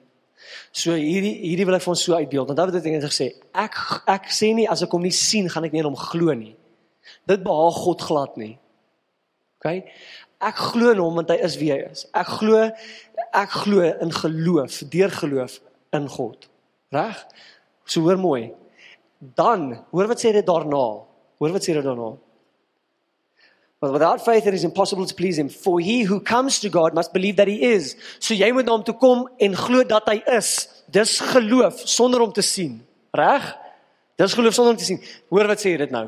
So hierdie hierdie wil ek vir ons so uitbeeld. Want Dawid het net gesê, ek ek sê nie as ek hom nie sien, gaan ek nie aan hom glo nie. Dit behaag God glad nie. OK? Ek glo in hom want hy is wie hy is. Ek glo ek glo in geloof, deur geloof in God. Reg? So hoor mooi. Dan, hoor wat sê dit daarna? Hoor wat sê dit daarna? But without faith it is impossible to please him. For he who comes to God must believe that he is. So jy moet na hom toe kom en glo dat hy is. Dis geloof sonder om te sien. Reg? Dis geloof sonder om te sien. Hoor wat sê dit nou?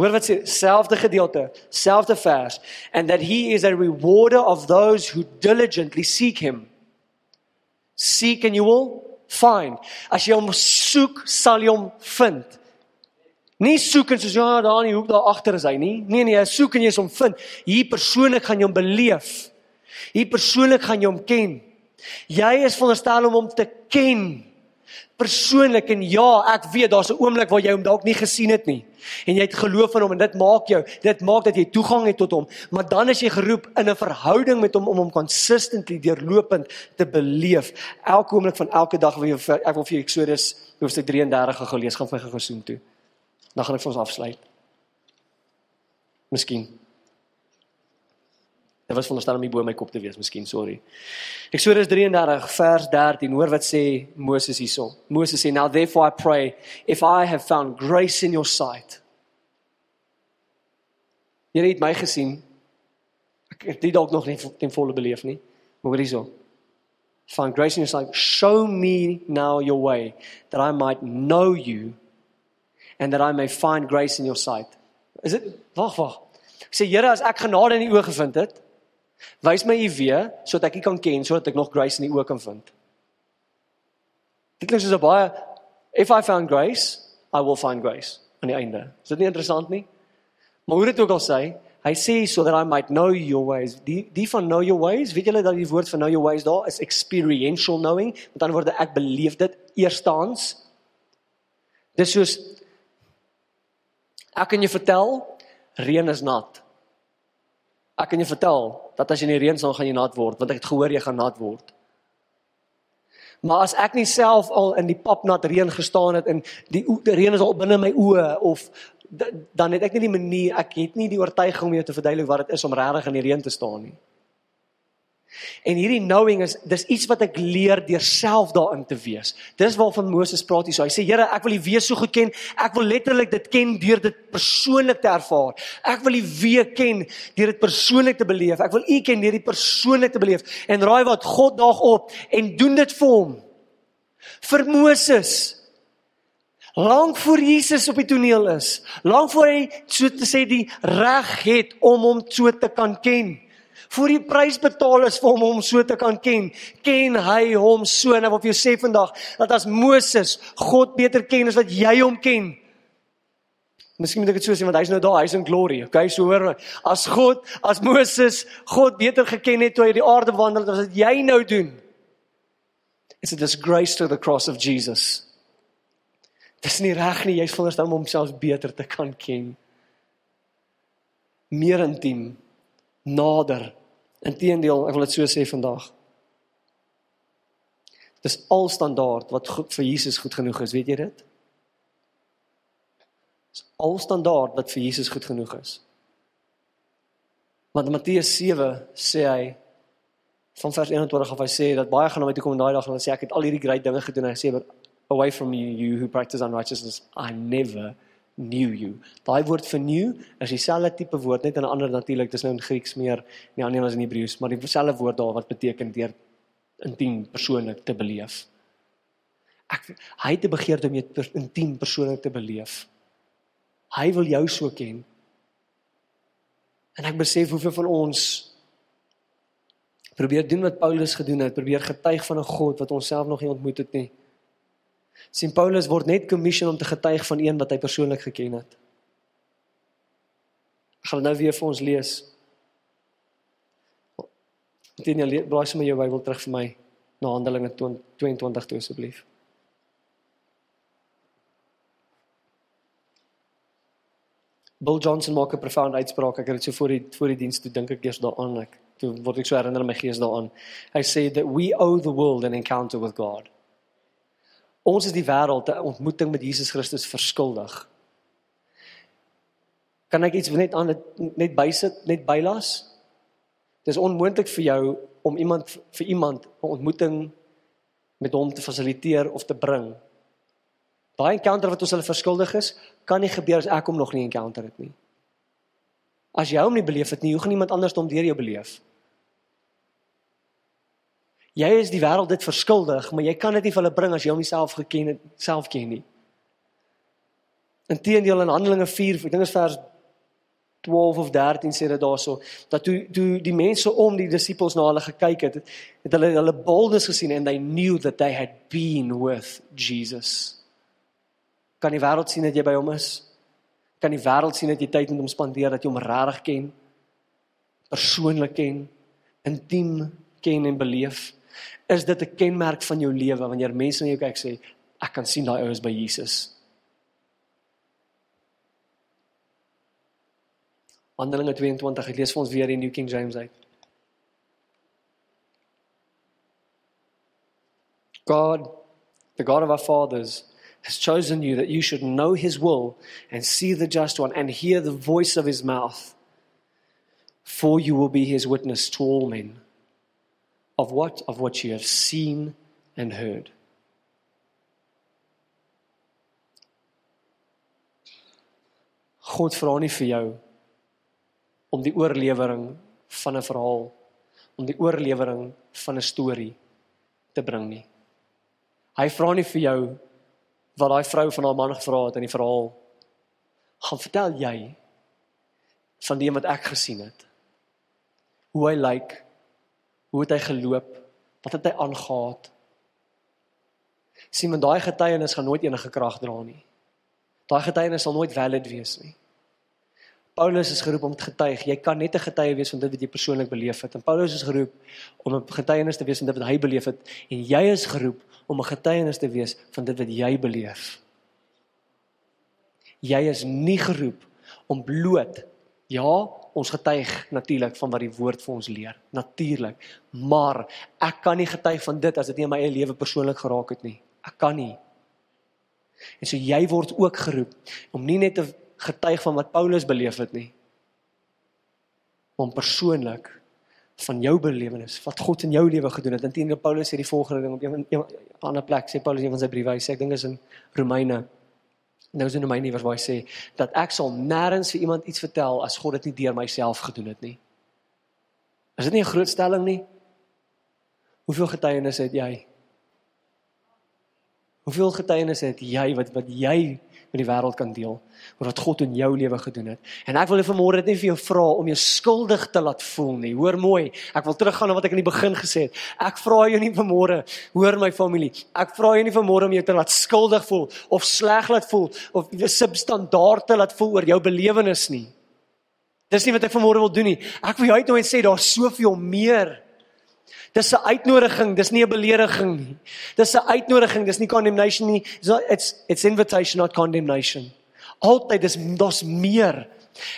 Hoor wat sê selfde gedeelte, selfde vers and that he is a rewarder of those who diligently seek him. Seek and you will find. As jy hom soek, sal jy hom vind. Nie soek en soos ja, daar in die hoek daar agter is hy nie. Nee nee, soek en jy is hom vind. Hier persoonlik gaan jy hom beleef. Hier persoonlik gaan jy hom ken. Jy is veronderstel om hom te ken persoonlik en ja, ek weet daar's 'n oomblik waar jy hom dalk nie gesien het nie en jy het geloof in hom en dit maak jou dit maak dat jy toegang het tot hom, maar dan is jy geroep in 'n verhouding met hom om hom consistently deurlopend te beleef. Elke oomblik van elke dag wil jy ek wil vir Eksodus hoofstuk 33 gou lees, gaan vir gou gesoen toe. Dan gaan ek vir ons afsluit. Miskien. Dit was veronderstel om nie bo my kop te wees, miskien, sorry. Eksodus 33 vers 13, hoor wat sê Moses hierso. Moses sê, "Now therefore I pray, if I have found grace in your sight." Jy het my gesien. Ek het dit dalk nog nie ten volle beleef nie. Maar hoor hierso. Find grace in your sight. Show me now your way that I might know you and that I may find grace in your sight. Is dit wag wag. Sê Here as ek genade in u oë gevind het, wys my u weer sodat ek u kan ken sodat ek nog grace in u oë kan vind. Dit klink soos 'n baie if I found grace, I will find grace aan die einde. Is dit nie interessant nie? Maar hoe dit ook al sê, hy sê so that I might know your ways. Die die van know your ways, weet julle dat die woord van know your ways daar is experiential knowing. Met ander woorde, ek beleef dit eerstens. Dis soos ek kan jou vertel reën is nat. Ek kan jou vertel dat as jy in die reën staan gaan jy nat word want ek het gehoor jy gaan nat word. Maar as ek nie self al in die papnat reën gestaan het en die, die reën is al binne my oë of dan het ek nie die manier ek het nie die oortuiging om jou te verduidelik wat dit is om regtig in die reën te staan nie. En hierdie knowing is dis iets wat ek leer deur self daarin te wees. Dis waarvan Moses praat hier. So. Hy sê Here, ek wil U wees so goed ken. Ek wil letterlik dit ken deur dit persoonlik te ervaar. Ek wil U weer ken deur dit persoonlik te beleef. Ek wil U ken deur dit persoonlik te beleef. En raai wat God daag op en doen dit vir hom. Vir Moses. Lank voor Jesus op die toneel is, lank voor hy so te sê die reg het om hom so te kan ken voor die prys betaal is vir hom om so te kan ken, ken hy hom so en ek wil vir jou sê vandag dat as Moses God beter ken as wat jy hom ken. Miskien moet ek dit so sê want hy's nou daar, hy's in glory. Okay, so hoor as God, as Moses God beter geken het toe hy die aarde wandel as wat jy nou doen. It's a disgrace to the cross of Jesus. Dis nie reg nie, jy's veronderstel om homself beter te kan ken. Meer intiem, nader Inteendeel, ek wil dit so sê vandag. Dis al standaard wat goed vir Jesus goed genoeg is, weet jy dit? Dis al standaard wat vir Jesus goed genoeg is. Want Matteus 7 sê hy van vers 21 af hy sê dat baie gaan na my toe kom daai dag en sê ek het al hierdie groot dinge gedoen en hy sê away from you you who practice unrighteousness I never knew you. Daai woord vir new is dieselfde tipe woord net in 'n ander natuurlik, dis nou in Grieks meer, nie anders as in Hebreëus, maar dieselfde woord daar wat beteken deur intiem persoonlik te beleef. Ek hy het 'n begeerte om jou per, intiem persoonlik te beleef. Hy wil jou so ken. En ek besef hoeveel van ons probeer doen wat Paulus gedoen het, probeer getuig van 'n God wat ons self nog nie ontmoet het nie. Sien Paulus word net commission om te getuig van een wat hy persoonlik geken het. Ek gaan nou weer vir ons lees. Dit nie blaai sommer jou Bybel terug vir my na Handelinge 22 toe asseblief. Bill Johnson maak 'n profound uitspraak. Ek het dit so voor die voor die diens toe dink ek eers daaraan ek toe word ek so herinner my gees daaraan. Hy sê that we owe the world an encounter with God. Ons is die wêreld 'n ontmoeting met Jesus Christus verskuldig. Kan ek iets net aan net bysit, net bylas? Dis onmoontlik vir jou om iemand vir iemand 'n ontmoeting met hom te fasiliteer of te bring. Daai encounter wat ons hulle verskuldig is, kan nie gebeur as ek hom nog nie encounter het nie. As jy hom nie beleef het nie, hoe gaan iemand anders hom deur jou beleef? Jy is die wêreld dit verskuldig, maar jy kan dit nie vir hulle bring as jy hom nie self geken het, self ken nie. Inteendeel in Handelinge 4, ek dink is vers 12 of 13 sê dit daarso dat toe toe die mense om die disippels na hulle gekyk het, het hulle hulle boldness gesien and they knew that they had been with Jesus. Kan die wêreld sien dat jy by hom is? Kan die wêreld sien dat jy tyd met hom spandeer, dat jy hom regtig ken? Persoonlik ken, intiem ken en beleef? Is dit 'n kenmerk van jou lewe wanneer mense na jou kyk sê ek kan sien daai ou is by Jesus. Handelinge 22, ek lees vir ons weer die New King James uit. God, the God of our fathers, has chosen you that you should know his will and see the just one and hear the voice of his mouth. For you will be his witness to all men of what of what you have seen and heard. God vra nie vir jou om die oorlewering van 'n verhaal om die oorlewering van 'n storie te bring nie. Hy vra nie vir jou wat daai vrou van haar man gevra het in die verhaal gaan vertel jy van die wat ek gesien het. Hoe hy lyk, hoe het hy geloop, wat het hy aangegaan? Sien, men daai getuienis gaan nooit enige krag dra nie. Daai getuienis sal nooit valid wees nie. Paulus is geroep om te getuig. Jy kan net 'n getuie wees van dit wat jy persoonlik beleef het. En Paulus is geroep om 'n getuienis te wees van dit wat hy beleef het en jy is geroep om 'n getuienis te wees van dit wat jy beleef. Jy is nie geroep om bloot ja, ons getuig natuurlik van wat die woord vir ons leer, natuurlik. Maar ek kan nie getuig van dit as dit nie in my eie lewe persoonlik geraak het nie. Ek kan nie. En so jy word ook geroep om nie net te getuig van wat Paulus beleef het nie, om persoonlik van jou belewenis, wat God in jou lewe gedoen het. Inteendeel Paulus sê die volgende ding op 'n ander plek, sê Paulus in een van sy briewe, hy sê ek dink is in Romeine. Nou is in Romeine waar hy sê dat ek sal nêrens vir iemand iets vertel as God dit nie deur myself gedoen het nie. Is dit nie 'n groot stelling nie? Hoeveel getuienisse het jy? Hoeveel getuienisse het jy wat wat jy met die wêreld kan deel oor wat God in jou lewe gedoen het? En ek wil vir môre net vir jou vra om jou skuldig te laat voel nie. Hoor mooi. Ek wil teruggaan na wat ek in die begin gesê het. Ek vra jou nie vir môre, hoor my familie. Ek vra jou nie vir môre om jou te laat skuldig voel of sleg laat voel of substandaard te laat voel oor jou belewenis nie. Dis nie wat ek vir môre wil doen nie. Ek wil jou uitnooi en sê daar's soveel meer Dis 'n uitnodiging, dis nie 'n belediging nie. Dis 'n uitnodiging, dis nie condemnation nie. It's it's invitation not condemnation. Altyd dis daar's meer.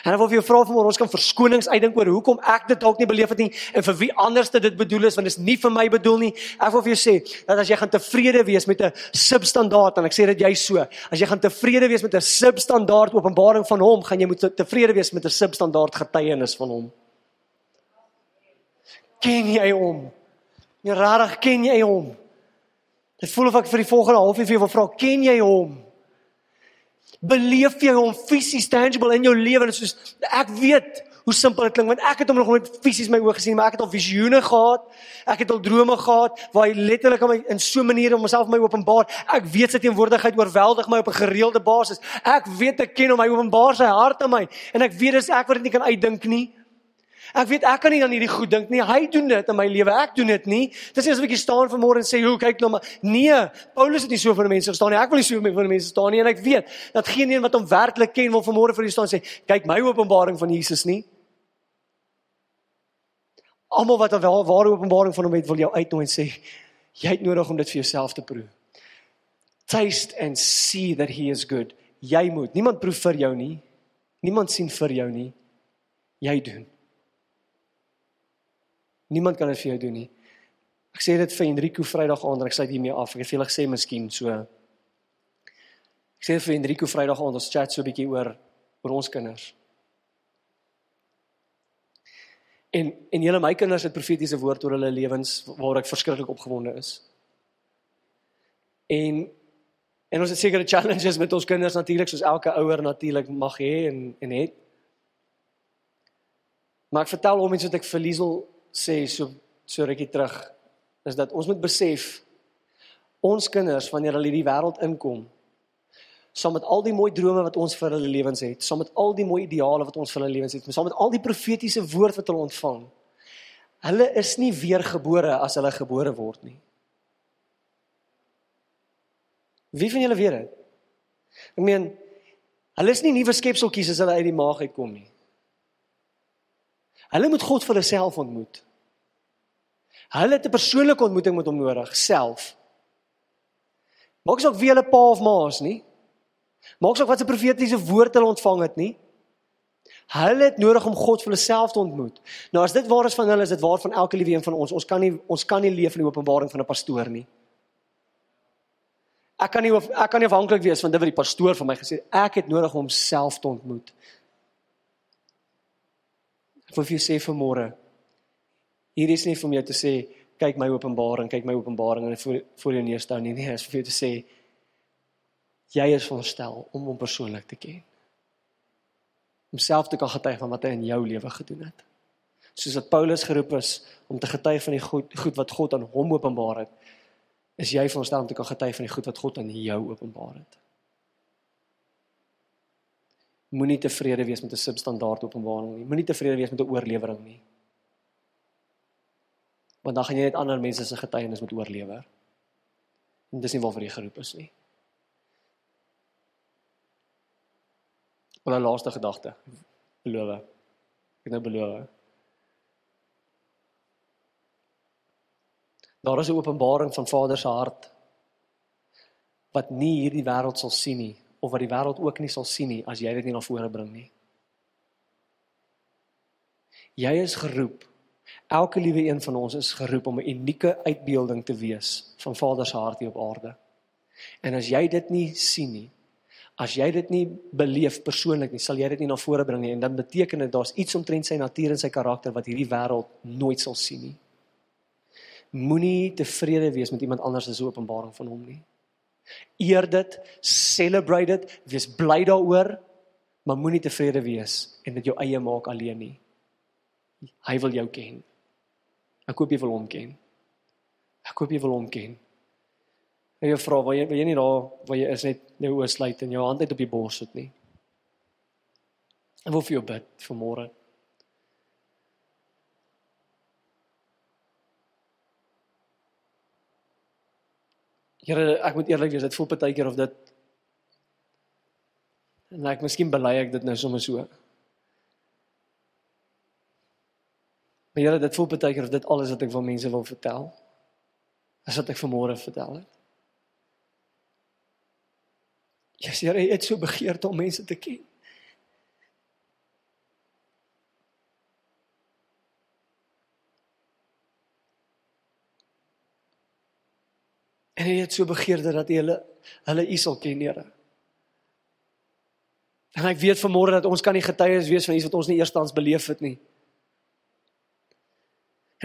En ek wil vir jou vra vanmôre ons kan verskonings uitdink oor hoekom ek dit dalk nie beleef het nie en vir wie anders dit bedoel is want dit is nie vir my bedoel nie. Ek wil vir jou sê dat as jy gaan tevrede wees met 'n substandaard en ek sê dit jy so, as jy gaan tevrede wees met 'n substandaard openbaring van hom, gaan jy moet tevrede wees met 'n substandaard getuienis van hom. Ken jy hom? Jy rarig ken jy hom? Dit voel of ek vir die volgende halfuur vir jou wil vra, ken jy hom? Beleef jy hom fisies tangible in jou lewe en soos ek weet hoe simpel dit klink want ek het hom nog nooit fisies my oë gesien maar ek het al visioene gehad. Ek het al drome gehad waar hy letterlik aan my in so 'n manier om homself my openbaar. Ek weet sy teenwoordigheid oorweldig my op 'n gereelde basis. Ek weet ek ken hom, hy openbaar sy hart aan my en ek weet dis ek wat dit nie kan uitdink nie. Ek weet ek kan nie aan hierdie goed dink nie. Hy doen dit in my lewe. Ek doen dit nie. Dis nie asof ek hier staan vanmôre en sê, "Hoe kyk nou maar." Nee, Paulus het nie so vir mense gestaan nie. Ek wil nie so vir mense staan nie en ek weet dat geen een wat hom werklik ken wil vanmôre vir u staan sê, "Kyk my openbaring van Jesus nie." Almal wat wel ware openbaring van hom het, wil jou uitnooi en sê, "Jy het nodig om dit vir jouself te proe." Taste and see that he is good. Jy moet. Niemand proe vir jou nie. Niemand sien vir jou nie. Jy doen. Niemand kan dit vir jou doen nie. Ek sê dit vir Enrico Vrydag aand en ek sluit hiermee af. Ek het vir julle gesê miskien so. Ek sê vir Enrico Vrydag aand ons chat so 'n bietjie oor oor ons kinders. En en julle my kinders het profetiese woord oor hulle lewens waar ek verskriklik opgewonde is. En en ons het sekere challenges met ons kinders natuurlik soos elke ouer natuurlik mag hê en en het. Maar ek vertel hom iets wat ek vir Liesel sê so so rukkie terug is dat ons moet besef ons kinders wanneer hulle hierdie wêreld inkom saam met al die mooi drome wat ons vir hulle lewens het, saam met al die mooi ideale wat ons vir hulle lewens het, saam met al die profetiese woord wat hulle ontvang. Hulle is nie weergebore as hulle gebore word nie. Wie van julle weet dit? Ek meen, hulle is nie nuwe skepseltjies as hulle uit die maag uitkom nie. Hulle moet God vir hulle self ontmoet. Hulle het 'n persoonlike ontmoeting met hom nodig self. Maak saak wie hulle pa of ma is nie. Maak saak wat se profetiese woord hulle ontvang het nie. Hulle het nodig om God vir hulle self te ontmoet. Nou as dit waar is van hulle, is dit waar van elke liewe een van ons. Ons kan nie ons kan nie leef in die openbaring van 'n pastoor nie. Ek kan nie ek kan nie afhanklik wees van dit wat die pastoor vir my gesê het. Ek het nodig om homself te ontmoet. Wil vir jou sê vanmôre, Hier is nie vir jou te sê kyk my openbaring, kyk my openbaring en voor voor jou neerstaan nie. Nee, is vir jou te sê jy is verstel om hom persoonlik te ken. Om self te kan getuig van wat hy in jou lewe gedoen het. Soos wat Paulus geroep is om te getuig van die goed, goed wat God aan hom openbaar het, is jy veronderstel om te kan getuig van die goed wat God aan jou openbaar het. Moenie tevrede wees met 'n substandaard openbaring nie. Moenie tevrede wees met 'n oorlewering nie. Want dan gaan jy net ander mense se getuienis moet oorlewer. En dis nie waarvoor jy geroep is nie. Maar 'n laaste gedagte. Beloof. Ek nou beloof. Daar is 'n openbaring van Vader se hart wat nie hierdie wêreld sal sien nie of wat die wêreld ook nie sal sien nie as jy dit nie na vore bring nie. Jy is geroep. Elke liewe een van ons is geroep om 'n unieke uitbeelding te wees van Vader se hart hier op aarde. En as jy dit nie sien nie, as jy dit nie beleef persoonlik nie, sal jy dit nie na vore bring nie en dan beteken dit daar's iets omtrent sy natuur en sy karakter wat hierdie wêreld nooit sal sien nie. Moenie tevrede wees met iemand anders se openbaring van hom nie. Eer dit, celebrate dit, wees bly daaroor, maar moenie tevrede wees en dit jou eie maak alleen nie. Hy wil jou ken. Ek koop jy wil hom ken. Ek koop jy wil hom ken. En jy vra, wil jy wil jy nie daar waar jy is net nou oosluit en jou hand net op die bors sit nie. En wil vir jou bid vir Here, ek moet eerlik wees, dit voel baie keer of dit en ek miskien bely ek dit nou sommer so. Maar Here, dit voel baie keer of dit alles wat ek van mense wil vertel. Is wat ek vanmôre vertel het. Ja, yes, Here, jy het so begeerte om mense te ken. En hy het so begeerde dat hy hulle hulle U sal ken, Here. En ek weet vanmôre dat ons kan nie getuies wees van iets wat ons nie eerstens beleef het nie.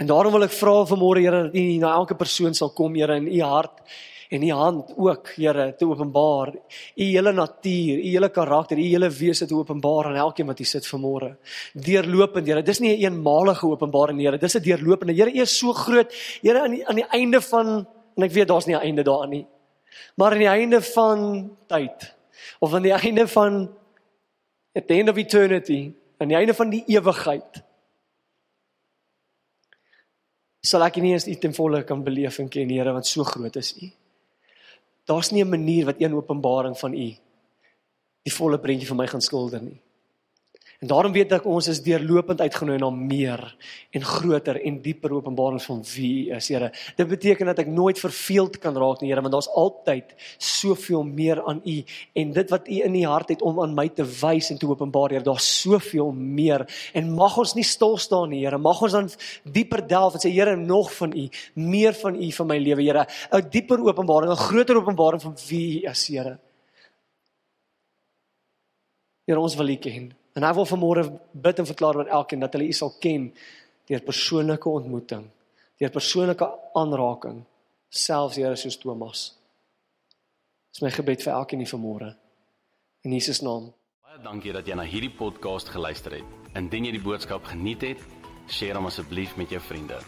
En daarom wil ek vra vanmôre Here dat U na elke persoon sal kom, Here, in U hart en U hand ook, Here, te openbaar. U hele natuur, U hele karakter, U hele wese te openbaar aan elkeen wat hier sit vanmôre. Deurlopend, Here. Dis nie 'n een eenmalige openbaring, Here. Dis 'n deurlopende. Here, U is so groot. Here, aan die aan die einde van en ek weet daar's nie 'n einde daaraan nie. Maar aan die einde van tyd of aan die einde van at the end of eternity, aan die einde van die ewigheid sal ek nie eens U ten volle kan beleef en ken, Here, want so groot is U. Daar's nie 'n manier wat een openbaring van U die volle prentjie vir my gaan skilder nie. En daarom weet ek ons is deurlopend uitgenooi na meer en groter en dieper openbarings van wie is, Here. Dit beteken dat ek nooit verveeld kan raak nie, Here, want daar's altyd soveel meer aan U en dit wat U in U hart het om aan my te wys en te openbaar, Here, daar's soveel meer. En mag ons nie stil staan nie, Here. Mag ons dan dieper delf en sê, Here, nog van U, meer van U vir my lewe, Here. 'n Dieper openbaring, 'n groter openbaring van wie U is, Here. Here, ons wil U ken. En ek wil vanmôre bid en verklaar aan elkeen dat hulle U sal ken deur persoonlike ontmoeting, deur persoonlike aanraking, selfs Here soos Thomas. Dis my gebed vir elkeen hier vanmôre. In Jesus naam. Baie dankie dat jy na hierdie podcast geluister het. Indien jy die boodskap geniet het, deel hom asseblief met jou vriende.